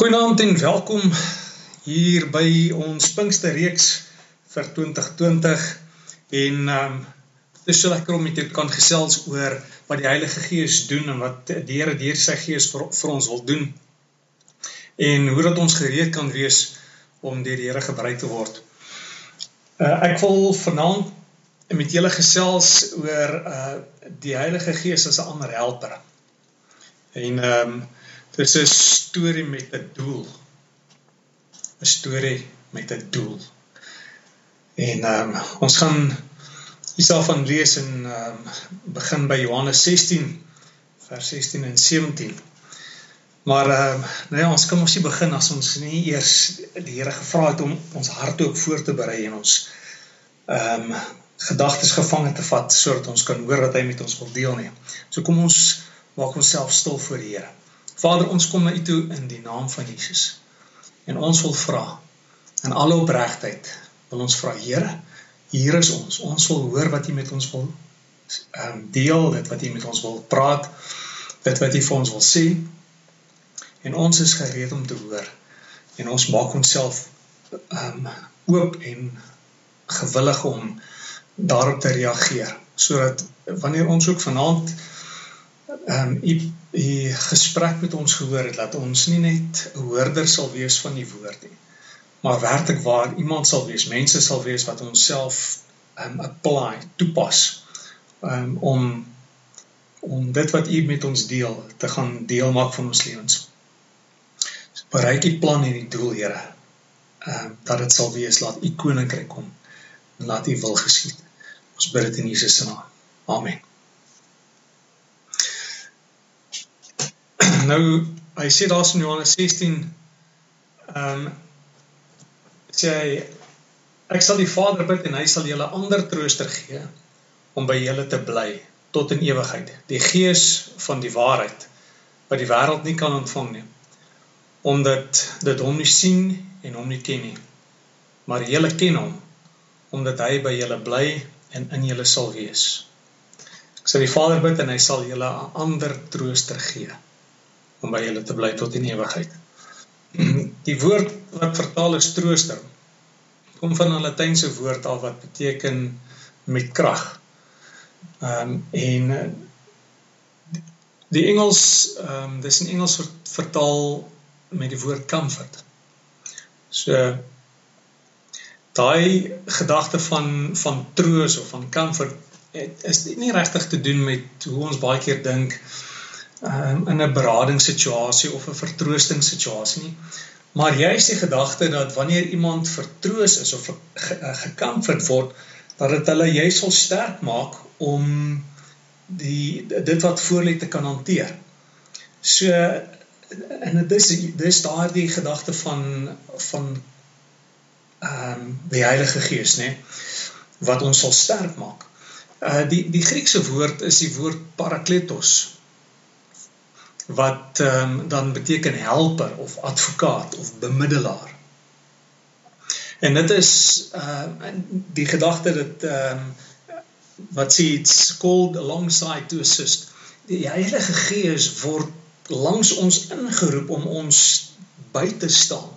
Goeienaand en welkom hier by ons Pinksterreeks vir 2020 en ehm um, dit is so lekker om met jou kan gesels oor wat die Heilige Gees doen en wat die Here deur sy Gees vir, vir ons wil doen. En hoe dat ons gereed kan wees om deur die Here gebruik te word. Uh, ek wil vanaand met julle gesels oor uh die Heilige Gees as 'n ander helper. En ehm um, Dis 'n storie met 'n doel. 'n Storie met 'n doel. En ehm um, ons gaan hierself van lees en ehm um, begin by Johannes 16 vers 16 en 17. Maar ehm um, nee, ons kan mos nie begin as ons nie eers die Here gevra het om ons harte ook voor te berei en ons ehm um, gedagtes gevange te vat sodat ons kan hoor wat hy met ons wil deel nie. So kom ons maak onsself stil voor die Here. Vader, ons kom na U toe in die naam van Jesus. En ons wil vra in alle opregtheid, wil ons vra, Here, hier is ons. Ons wil hoor wat U met ons wil ehm um, deel, dit wat U met ons wil praat, dit wat U vir ons wil sê. En ons is gereed om te hoor. En ons maak onsself ehm um, oop en gewillig om daarop te reageer sodat wanneer ons ook vanaand ehm um, u u gesprek met ons gehoor het dat ons nie net hoorder sal wees van die woord nie maar werklik waar iemand sal wees mense sal wees wat onsself ehm um, apply toepas um, om om dit wat u met ons deel te gaan deel maak van ons lewens. So, bereik die plan en die doel ehm um, dat dit sal wees. Laat u koninkryk kom en laat u wil geskied ons bid dit in Jesus naam. Amen nou hy sê daar's in Johannes 16 ehm um, sê hy ek sal die Vader bid en hy sal julle ander trooster gee om by julle te bly tot in ewigheid. Die gees van die waarheid wat die wêreld nie kan ontvang nie omdat dit hom nie sien en hom nie ken nie. Maar julle ken hom omdat hy by julle bly en in julle sal wees. Ek sal die Vader bid en hy sal julle 'n ander trooster gee om by julle te bly tot in ewigheid. Die woord wat vertaal is trooster kom van 'n Latynse woord al wat beteken met krag. Ehm um, en eh, die Engels ehm um, dis in Engels vertaal met die woord comfort. So daai gedagte van van troos of van comfort het, is nie regtig te doen met hoe ons baie keer dink um, in 'n beradingssituasie of 'n vertroostingssituasie nie. Maar juist die gedagte dat wanneer iemand vertroos is of gekamfort word, dat dit hulle juist sal sterk maak om die dit wat voor lê te kan hanteer. So en dit is dis daardie gedagte van van ehm um, die Heilige Gees, nê, wat ons sal sterk maak. Uh die die Griekse woord is die woord parakletos wat um, dan beteken helper of advokaat of bemiddelaar. En dit is uh die gedagte dat um, wat sê it's called alongside to assist. Die Heilige Gees word langs ons ingeroep om ons by te staan.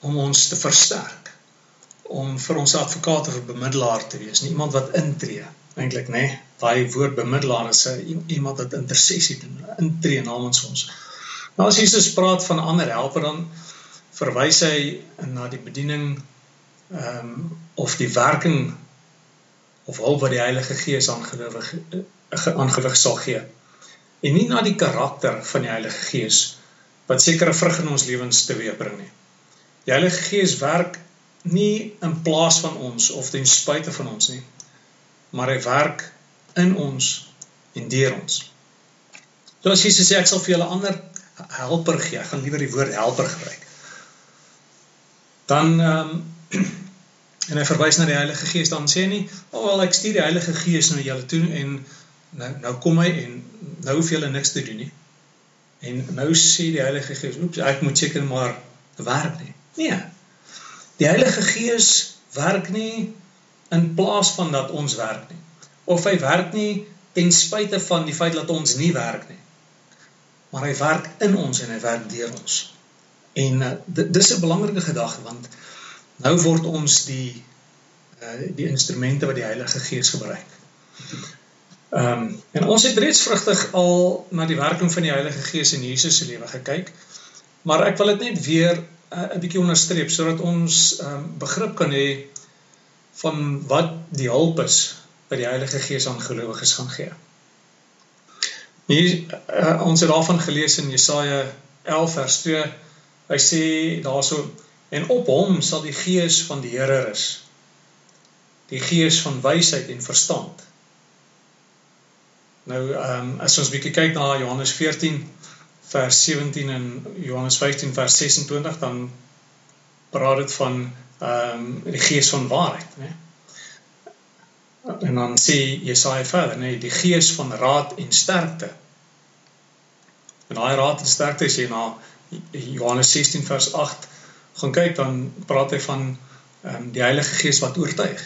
Om ons te versterk. Om vir ons advokaat of bemiddelaar te wees, nie iemand wat intree eintlik nê. Nee, daai woord bemiddelaar is 'n iemand wat intersessie doen, intree namens ons. Nou as Jesus praat van ander helper dan verwys hy na die bediening ehm um, of die werking of hulp wat die Heilige Gees aangewig aangewig sal gee. En nie na die karakter van die Heilige Gees wat sekere vrug in ons lewens teweegbring nie. Die Heilige Gees werk nie in plaas van ons of ten spyte van ons nie maar hy werk in ons en deur ons. So as Jesus sê ek sal vir julle ander helper gee, ek gaan liewer die woord helper gebruik. Dan ehm um, en hy verwys na die Heilige Gees dan sê hy nie, "O oh, wel ek stuur die Heilige Gees na julle toe en nou nou kom hy en nou hoef julle niks te doen nie." En nou sê die Heilige Gees, "Oeps, ek moet seker maar werk nie." Nee. Die Heilige Gees werk nie in plaas van dat ons werk nie. Of hy werk nie ten spyte van die feit dat ons nie werk nie. maar hy werk in ons en hy werk deur ons. En uh, dis 'n belangrike gedagte want nou word ons die uh, die instrumente wat die Heilige Gees gebruik. Ehm um, en ons het reeds vrugtig al na die werking van die Heilige Gees in Jesus se lewe gekyk. Maar ek wil dit net weer uh, 'n bietjie onderstreep sodat ons um, begrip kan hê van wat die hulp is wat die Heilige Gees aan gelowiges gaan gee. Hier uh, ons het daarvan gelees in Jesaja 11 vers 2. Hy sê daarso en op hom sal die gees van die Here rus. Die gees van wysheid en verstand. Nou ehm um, as ons bietjie kyk na Johannes 14 vers 17 en Johannes 15 vers 26 dan praat dit van ehm um, die gees van waarheid, né? En dan sê Jesaja verder, né, die gees van raad en sterkte. En daai raad en sterkte as jy na Johannes 16 vers 8 gaan kyk dan praat hy van ehm um, die Heilige Gees wat oortuig.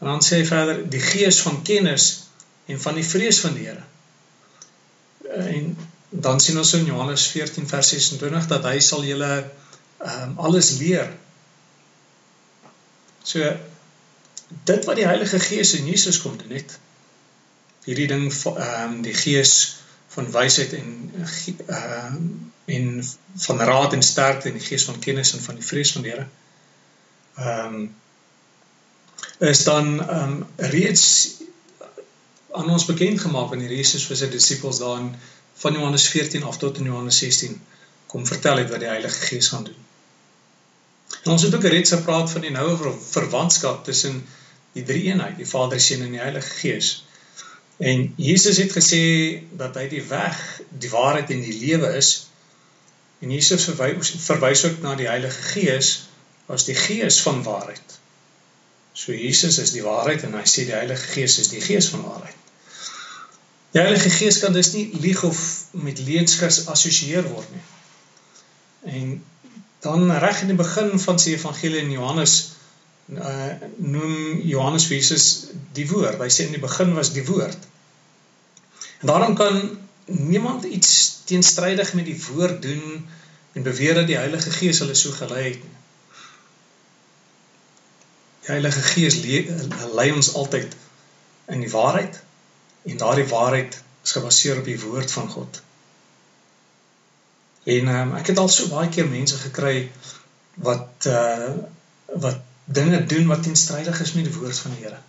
En dan sê hy verder die gees van kennis en van die vrees van die Here. En dan sien ons in Johannes 14 vers 26 dat hy sal julle ehm um, alles leer. So dit wat die Heilige Gees in Jesus kom doen het. Hierdie ding ehm um, die Gees van wysheid en ehm um, en van raad en sterkte en die Gees van kennis en van die vrees van die Here. Ehm um, is dan ehm um, reeds aan ons bekend gemaak wanneer Jesus vir sy disippels daar in van Johannes 14 af tot in Johannes 16 kom vertel het wat die Heilige Gees gaan doen. En ons het ook reeds gepraat van die noue verwantskap tussen die drie eenheid, die Vader, Seun en die Heilige Gees. En Jesus het gesê dat hy die weg, die waarheid en die lewe is. En Jesus verwys verwys ook na die Heilige Gees as die Gees van waarheid. So Jesus is die waarheid en hy sê die Heilige Gees is die Gees van waarheid. Die Heilige Gees kan dus nie lieg of met leuns geassosieer word nie. En dan reg in die begin van sy evangelie in Johannes uh noem Johannes Jesus die woord. Hy sê in die begin was die woord. En daarom kan niemand iets teenstrydig met die woord doen en beweer dat die Heilige Gees hulle so gelei het nie. Die Heilige Gees lei ons altyd in die waarheid en daardie waarheid is gebaseer op die woord van God. En um, ek het al so baie keer mense gekry wat uh wat dinge doen wat teenstrydig is met die woord van die Here.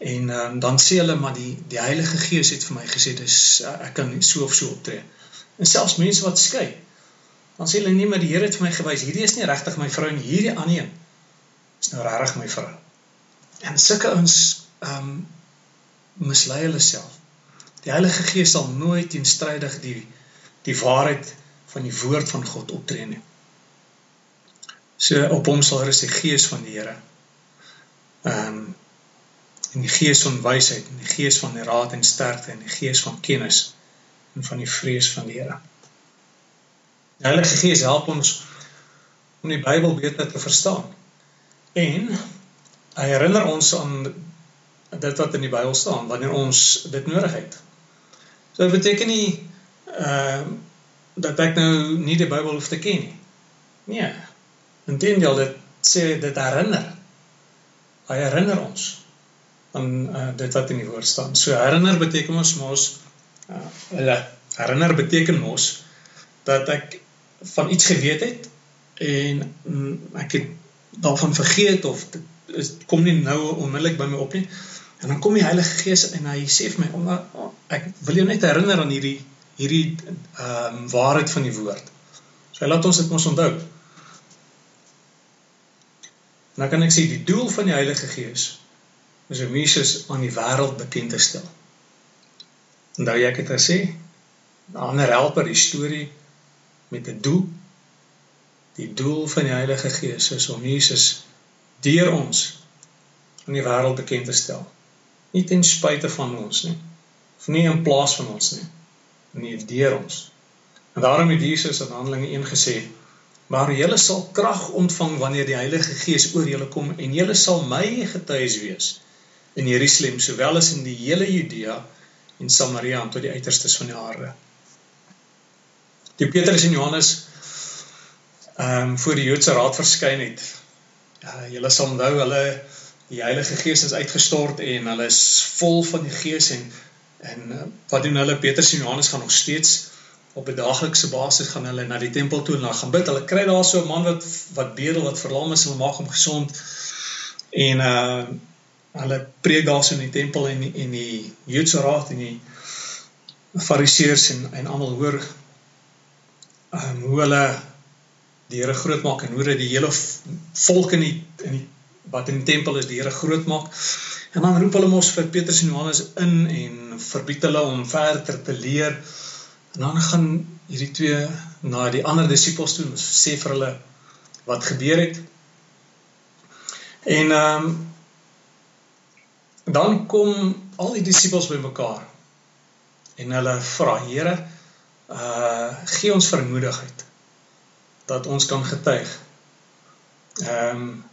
En um, dan sê hulle maar die die Heilige Gees het vir my gesê dis uh, ek kan so of so optree. En selfs mense wat skei, dan sê hulle nee maar die Here het vir my gewys hierdie is nie regtig my vrou nie, hierdie ander een is nou regtig my vrou. En sulke ons um mislei hulle self. Die Heilige Gees sal nooit teenstrydig die die waarheid van die woord van God optree nie. So op hom sal rus die Gees van die Here. Ehm um, en die Gees van wysheid en die Gees van raad en sterkte en die Gees van kennis en van die vrees van die Here. Die Heilige Gees help ons om die Bybel beter te verstaan. En hy herinner ons aan dit wat in die Bybel staan wanneer ons dit nodig het. So dit beteken nie ehm uh, dat ek nou nie die Bybel hoef te ken nie. Nee. Inteendeel dit sê dit herinner. Hy herinner ons aan uh, dit wat in die woord staan. So herinner beteken ons mos uh, hulle herinner beteken mos dat ek van iets geweet het en mm, ek het daarvan vergeet of dit is kom nie nou onmiddellik by my op nie. En dan kom die Heilige Gees en hy sê vir my, oh, ek wil jou net herinner aan hierdie hierdie ehm um, waarheid van die woord. So hy laat ons dit mos onthou. Nou kan ek sê die doel van die Heilige Gees is om Jesus aan die wêreld bekend te stel. Onthou jy ek het gesê 'n ander helper die storie met 'n doel. Die doel van die Heilige Gees is om Jesus deur ons aan die wêreld bekend te stel nie ten spyte van ons nie of nie in plaas van ons nie nie deur ons en daarom het Jesus in Handelinge 1 gesê maar julle sal krag ontvang wanneer die Heilige Gees oor julle kom en julle sal my getuies wees in Jerusalem sowel as in die hele Judea en Samaria en tot die uiterstes van die aarde Toe Petrus en Johannes ehm um, voor die Joodse raad verskyn het. Ja, julle sal onthou hulle die Heilige Gees is uitgestort en hulle is vol van die Gees en en uh, wat doen hulle Petrus en Johannes gaan nog steeds op 'n daaglikse basis gaan hulle na die tempel toe en hulle gaan bid. Hulle kry daar so 'n man wat wat bedel wat verlam is, hulle maak hom gesond. En uh hulle preek daar so in die tempel en en die Joodse raad en die Fariseërs en en almal hoor um, hoe hulle die Here groot maak en hoe hulle die hele volk in die in die wat in die tempel is die Here groot maak. En dan roep hulle mos vir Petrus en Johannes in en verbied hulle om verder te leer. En dan gaan hierdie twee na die ander disippels toe en sê vir hulle wat gebeur het. En ehm um, dan kom al die disippels bymekaar en hulle vra Here, uh gee ons vermoedigheid dat ons kan getuig. Ehm um,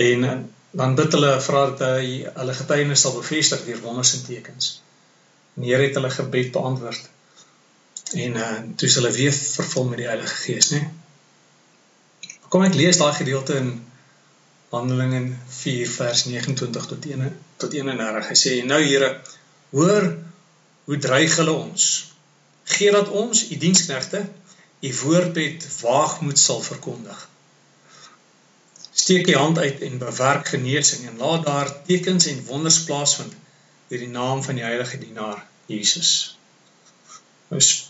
en dan bid hulle vra dat hy hulle getuienis sal bevestig deur wonders en tekens. En Here het hulle gebed beantwoord. En uh toe is hulle weer vervul met die Heilige Gees, né? Kom ek lees daai gedeelte in Handelinge 4 vers 29 tot 1 tot 31. Hy sê: "Nou Here, hoor hoe dreig hulle ons? Gee dat ons, u diensknegte, u woord met waagmoed sal verkondig. Steek u hand uit en bewerk genesing en laat daar tekens en wonders plaasvind deur die naam van die heilige dienaar Jesus. Ons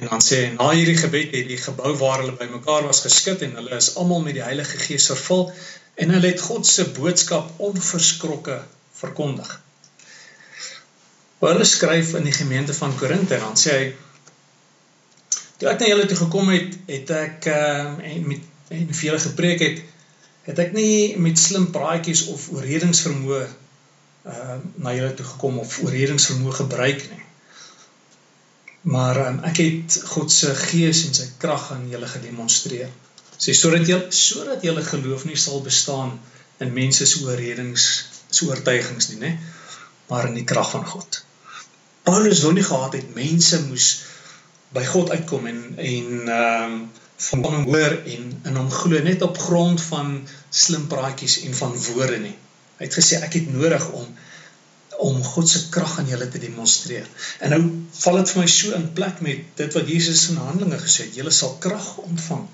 En dan sê na hierdie gebed het die gebou waar hulle bymekaar was geskit en hulle is almal met die Heilige Gees vervul en hulle het God se boodskap onverskrokke verkondig. Paulus skryf in die gemeente van Korinthe en dan sê hy toe ek na julle toe gekom het, het ek ehm um, en met en vir julle gepreek het, het ek nie met slim praatjies of oorredingsvermoë ehm uh, na julle toe gekom of oorredingsvermoë gebruik nie. Maar um, ek het God se gees en sy krag aan julle gedemonstreer. Sê sodat julle sodat julle geloof nie sal bestaan in mense se oorredings, se oortuigings nie, né? Maar in die krag van God. Paulus wou nie gehad het mense moes by God uitkom en en ehm um, van hom hoor en in hom glo net op grond van slim praatjies en van woorde nie. Hy het gesê ek het nodig om om God se krag aan julle te demonstreer. En nou val dit vir my so in plek met dit wat Jesus in Handelinge gesê het, julle sal krag ontvang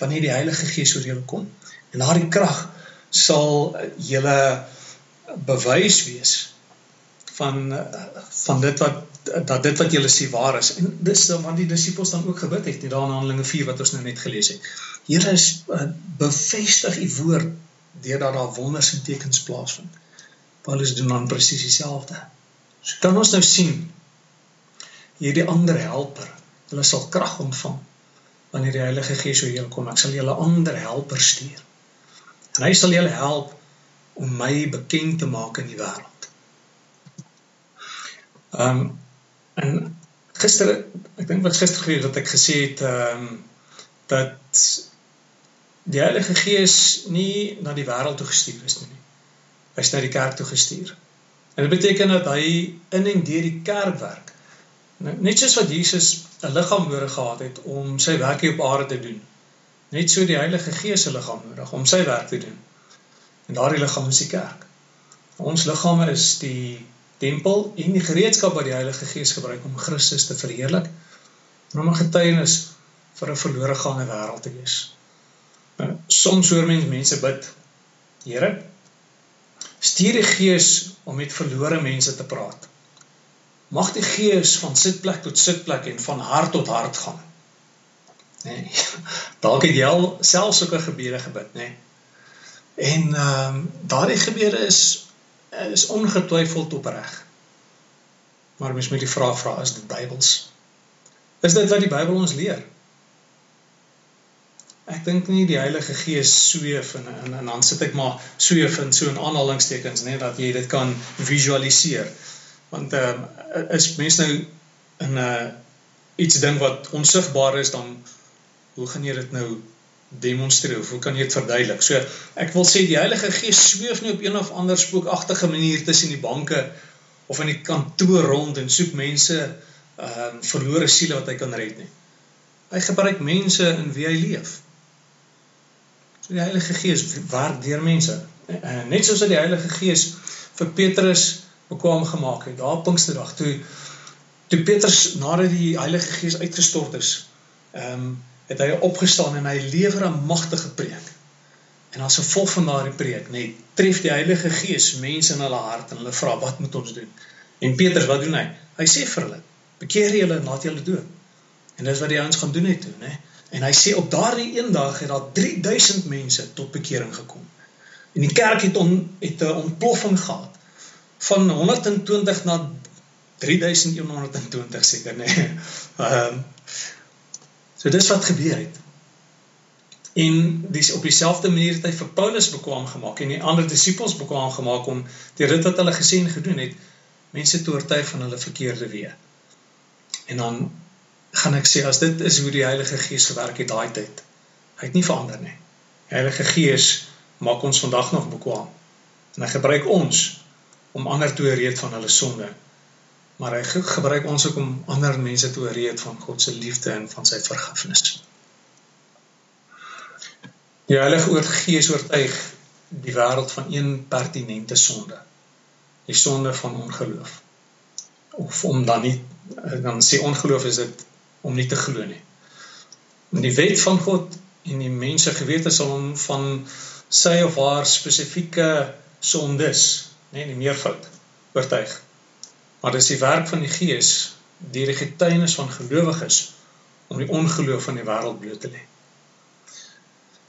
wanneer die Heilige Gees oor julle kom. En daardie krag sal julle bewys wees van van dit wat dat dit wat julle sê waar is. En dis want die disippels dan ook gebid het, daar in Handelinge 4 wat ons nou net gelees het. Here is bevestig u woord deurdat daar wonders en tekens plaasvind. Paulus doen dan presies dieselfde. So kan ons nou sien hierdie ander helper, hulle sal krag ontvang wanneer die Heilige Gees oor julle kom. Ek sal julle ander helper stuur. En hy sal julle help om my bekend te maak in die wêreld. Ehm um, en gister ek dink wat gister gebeur dat ek gesê het ehm um, dat die Heilige Gees nie na die wêreld toe gestuur is nie. Hy is na die kerk toe gestuur. En dit beteken dat hy in en deur die kerk werk. Nou, net soos wat Jesus 'n liggaam nodig gehad het om sy werk hier op aarde te doen. Net so die Heilige Gees se liggaam nodig om sy werk te doen. En daardie liggaam is die kerk. Ons liggame is die tempel en die gereedskap wat die Heilige Gees gebruik om Christus te verheerlik en om 'n getuienis vir 'n verlore gaande wêreld te wees. Nou, soms hoor mense mense bid, Here, stuur die Gees om met verlore mense te praat. Mag die Gees van sitplek tot sitplek en van hart tot hart gaan. Nee. Dalk het jy al self sulke gebede gebid, nê? Nee. En ehm um, daardie gebede is is ongetwyfeld opreg. Maar mens moet die vraag vra, is dit Bybels? Is dit wat die Bybel ons leer? Ek dink nie die Heilige Gees sweef en en, en dan sit ek maar sweef in so 'n aanhalingstekens nê dat jy dit kan visualiseer. Want ehm uh, is mens nou in 'n uh, iets ding wat onsigbaar is dan hoe gaan jy dit nou demonstreer of hoe kan jy dit verduidelik? So ek wil sê die Heilige Gees sweef nie op een of ander spookagtige manier tussen die banke of in die kantoor rond en soek mense ehm uh, verlore siele wat hy kan red nie. Hy gebruik mense in wie hy leef. So die Heilige Gees werk deur mense. Uh, net soos dat die Heilige Gees vir Petrus bekwaam gemaak het daar Pinksterdag toe toe Petrus nadat die Heilige Gees uitgestort is, ehm um, het hy opgestaan en hy lewer 'n magtige preek. En as gevolg van daardie preek, net tref die Heilige Gees mense in hulle hart en hulle vra wat moet ons doen? En Petrus, wat doen hy? Hy sê vir hulle: "Bekeer julle en laat julle doop." En dis wat die ouens gaan doen het toe, né? En hy sê op daardie een dag het daar 3000 mense tot bekering gekom. En die kerk het on, het 'n ontploffing gehad van 120 na 3120 seker nê. Nee. Ehm um, so dis wat gebeur het. En dis op dieselfde manier het hy vir Paulus bekwam gemaak en die ander disippels bekwam gemaak om deur dit wat hulle gesê en gedoen het mense te oortuig van hulle verkeerde weë. En dan gaan ek sê as dit is hoe die Heilige Gees gewerk het daai tyd. Hy het nie verander nie. Die Heilige Gees maak ons vandag nog bekwam. En hy gebruik ons om ander te oorreed van hulle sonde. Maar hy gebruik ons ook om ander mense te oorreed van God se liefde en van sy vergifnis. Die Heilige Gees oortuig die wêreld van een pertinente sonde. Die sonde van ongeloof. Of om dan nie dan sê ongeloof is dit om nie te glo nie. En die wet van God en die mense gewete sal hom van sy of haar spesifieke sondes, nê, nee, die meervoud oortuig. Maar dis die werk van die Gees deur die getuienis van gelowiges om die ongeloof van die wêreld bloot te lê.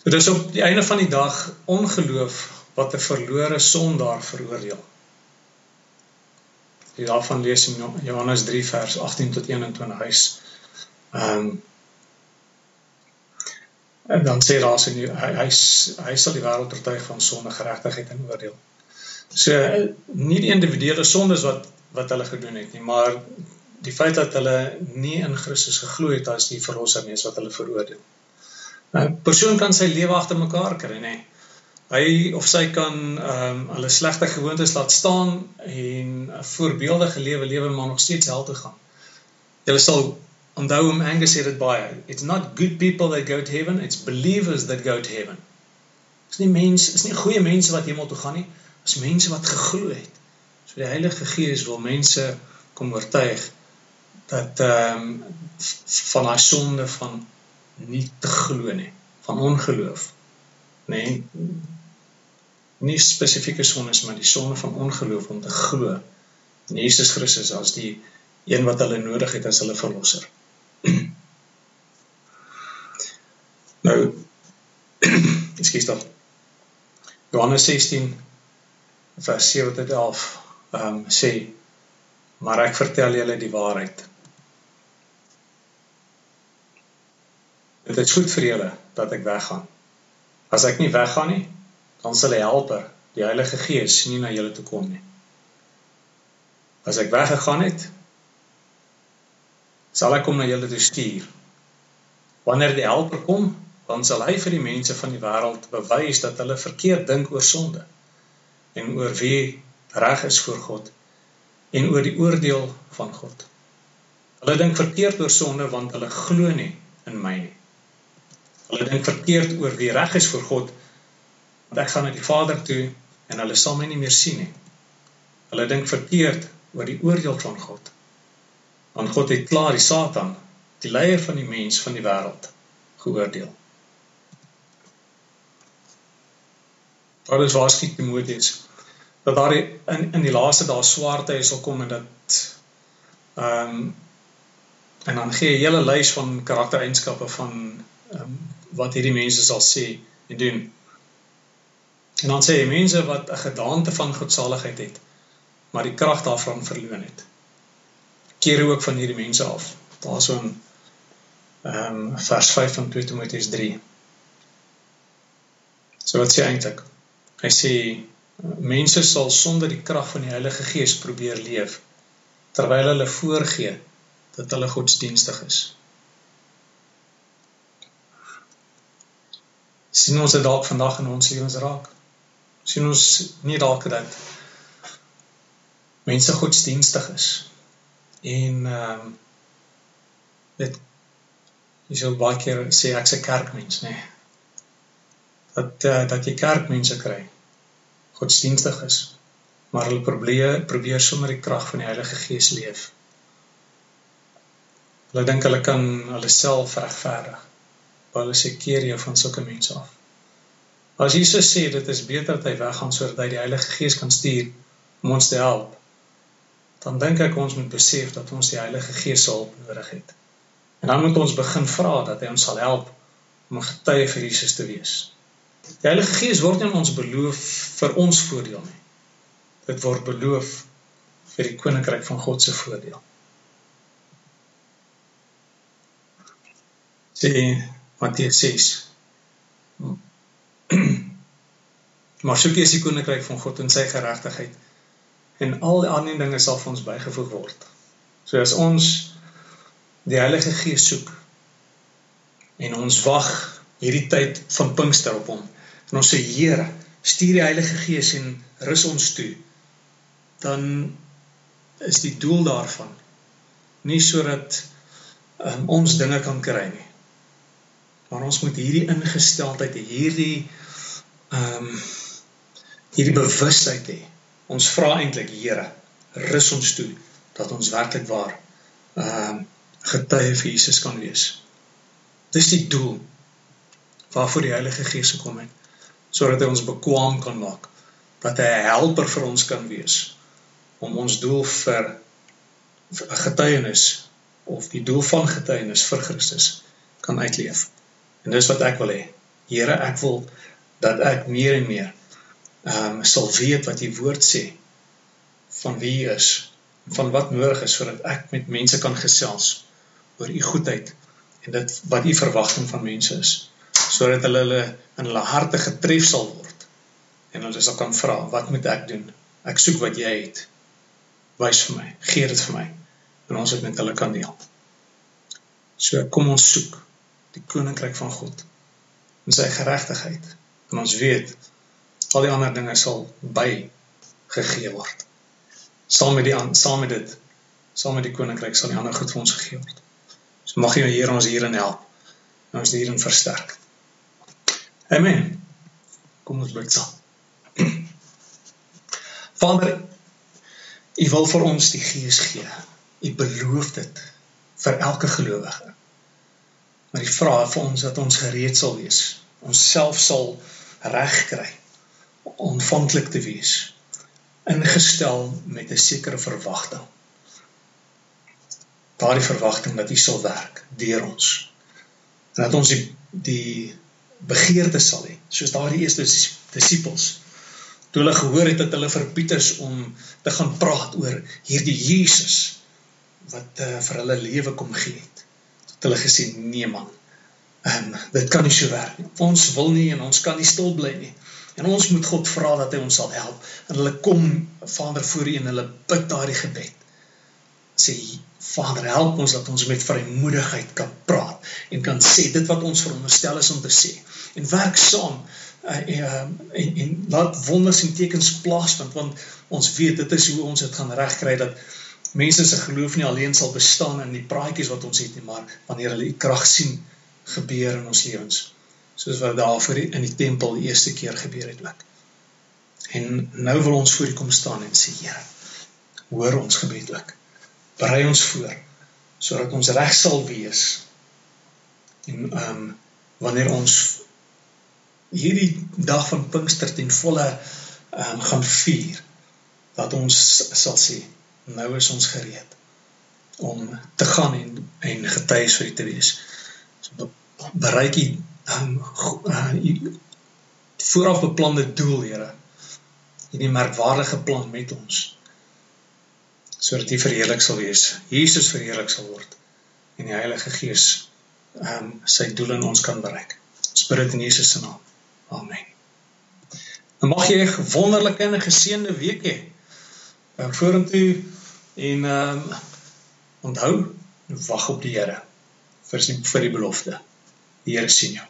So dis op die einde van die dag ongeloof wat 'n verlore sondaar veroordeel. Daarvan lees in Johannes 3 vers 18 tot 21 huis. Ehm um, en dan sê daar sy hy hy hy sal die wêreld oortuig van sonde, geregtigheid en oordeel. So nie die individuele sondes wat wat hulle gedoen het nie, maar die feit dat hulle nie in Christus geglo het as die verlosser nie, is wat hulle veroordeel. 'n nou, Persoon kan sy lewe agter mekaar kry, nê. Hy of sy kan ehm um, hulle slegte gewoontes laat staan en 'n voorbeeldige lewe lewe maar nog steeds hel toe gaan. Hulle sal Onthou hom Angus sê dit baie. It's not good people that go to heaven, it's believers that go to heaven. Dis nie mense, is nie goeie mense wat hemel toe gaan nie, dis mense wat geglo het. So die Heilige Gees wil mense kom oortuig dat ehm um, van daai sonde van nie te glo nie, van ongeloof. Nê? Nee, nie spesifieke sondes maar die sonde van ongeloof om te glo in Jesus Christus as die een wat hulle nodig het as hulle verlosser. nou ekskuus dan. Johannes 16 vers 7 tot 11 ehm um, sê maar ek vertel julle die waarheid. Dit is goed vir julle dat ek weggaan. As ek nie weggaan nie, dan sal die Helper, die Heilige Gees, nie na julle toe kom nie. As ek weggegaan het, sal ek hom na julle toe stuur. Wanneer die Helper kom, dan sal hy vir die mense van die wêreld bewys dat hulle verkeerd dink oor sonde en oor wie reg is voor God en oor die oordeel van God. Hulle dink verkeerd oor sonde want hulle glo nie in my nie. Hulle dink verkeerd oor wie reg is voor God want ek gaan na die Vader toe en hulle sal my nie meer sien nie. Hulle dink verkeerd oor die oordeel van God want God het klaar die Satan, die leier van die mens van die wêreld, geoordeel. Paulus waarsku Timoteus dat daar in in die laaste dae swaarte sal kom en dat ehm um, en dan gee hy 'n hele lys van karaktereienskappe van ehm um, wat hierdie mense sal sê en doen. En dan sê hy mense wat 'n gedaante van godsaligheid het, maar die krag daarvan verloor het keer ook van hierdie mense af. Daarso in ehm um, vers 5 van 2 Timoteus 3. So wat sê eintlik? Hy sê mense sal sonder die krag van die Heilige Gees probeer leef terwyl hulle voorgee dat hulle godsdienstig is. sien ons dit dalk vandag in ons lewens raak. sien ons nie dalk dat mense godsdienstig is en ehm um, Dit jy sou baie keer sê ek's 'n kerkmens, nê. Nee. Dat uh, dat jy kerkmense kry. Godsdienstig is, maar hulle probeer probeer sommer die krag van die Heilige Gees leef. Hulle dink hulle kan hulle self regverdig. Paulus sê keer jou van sulke mense af. As Jesus sê dit is beter dat hy weggaan sodat hy die Heilige Gees kan stuur om ons te help, dan dink ek ons moet besef dat ons die Heilige Gees se hulp nodig het. En dan moet ons begin vra dat hy ons sal help om 'n getuie vir Jesus te wees. Die Heilige Gees word nie aan ons beloof vir ons voordeel nie. Dit word beloof vir die koninkryk van God se voordeel. Sê Matteus 6. maar soek eers die koninkryk van God en sy geregtigheid en al die ander dinge sal vir ons bygevoeg word. So as ons die Heilige Gees soek en ons wag hierdie tyd van Pinkster op hom en ons sê Here, stuur die Heilige Gees en rus ons toe, dan is die doel daarvan nie sodat um, ons dinge kan kry nie. Maar ons moet hierdie ingesteldheid, hierdie ehm um, hierdie bewustheid hê. Ons vra eintlik Here, rus ons toe dat ons werklik waar ehm uh, getuie vir Jesus kan wees. Dis die doel waarvoor die Heilige Gees gekom het, sodat hy ons bekwam kan maak, dat hy 'n helper vir ons kan wees om ons doel vir 'n getuienis of die doel van getuienis vir Christus kan uitleef. En dis wat ek wil hê. Here, ek wil dat ek meer en meer ehm um, sal weet wat die woord sê van wie hy is van wat nodig is sodat ek met mense kan gesels oor u goedheid en dit wat u verwagting van mense is sodat hulle hulle in hulle harte getref sal word en hulle sal kan vra wat moet ek doen ek soek wat jy het wys vir my gee dit vir my en ons het met hulle kan deel so kom ons soek die koninkryk van God en sy geregtigheid en ons weet al die ander dinge sal by gegee word. Saam met die saam met dit, saam met die koninkryk sal die ander goed vir ons gegee word. So mag jy Here ons hierin help. En ons hierin versterk. Amen. Kom ons bid saam. Vader, U wil vir ons die Gees gee. U beloof dit vir elke gelowige. Maar die vraag vir ons dat ons gereed sal wees, ons self sal regkry ontvanklik te wees ingestel met 'n sekere verwagting daardie verwagting dat U sal werk deur ons en dat ons die die begeerte sal hê soos daardie eerste disippels toe hulle gehoor het dat hulle verbied is om te gaan praat oor hierdie Jesus wat uh, vir hulle lewe kom gee het het hulle gesê nee man um, dit kan nie so werk nie ons wil nie en ons kan nie stil bly nie En ons moet God vra dat hy ons sal help. En hulle kom Vader voor U en hulle bid daardie gebed. Sê Vader, help ons dat ons met vrymoedigheid kan praat en kan sê dit wat ons veronderstel is om te sê. En werk saam uh, en, en laat wonders en tekens plaasvind want ons weet dit is hoe ons dit gaan regkry dat mense se geloof nie alleen sal bestaan in die praatjies wat ons het nie, maar wanneer hulle die krag sien gebeur in ons lewens soos wat daar voor in die tempel die eerste keer gebeur het ook. En nou wil ons voor U kom staan en sê Here, hoor ons gebed ook. Berei ons voor sodat ons reg sal wees. En ehm um, wanneer ons hierdie dag van Pinkster ten volle ehm um, gaan vier, dat ons sal sê nou is ons gereed om te gaan en en getuies vir U te wees. So bereik U um, uh, vooraf beplande doel, Here. Hierdie merkwaardige plan met ons. Sodat U verheerlik sal wees. Jesus verheerlik sal word en die Heilige Gees ehm um, sy doel in ons kan bereik. Ons bid dit in Jesus se naam. Amen. Dan mag jy 'n wonderlike en geseënde week hê. Uh, vorentoe en ehm um, onthou, wag op die Here vir sy vir die belofte. Die Here sien jou.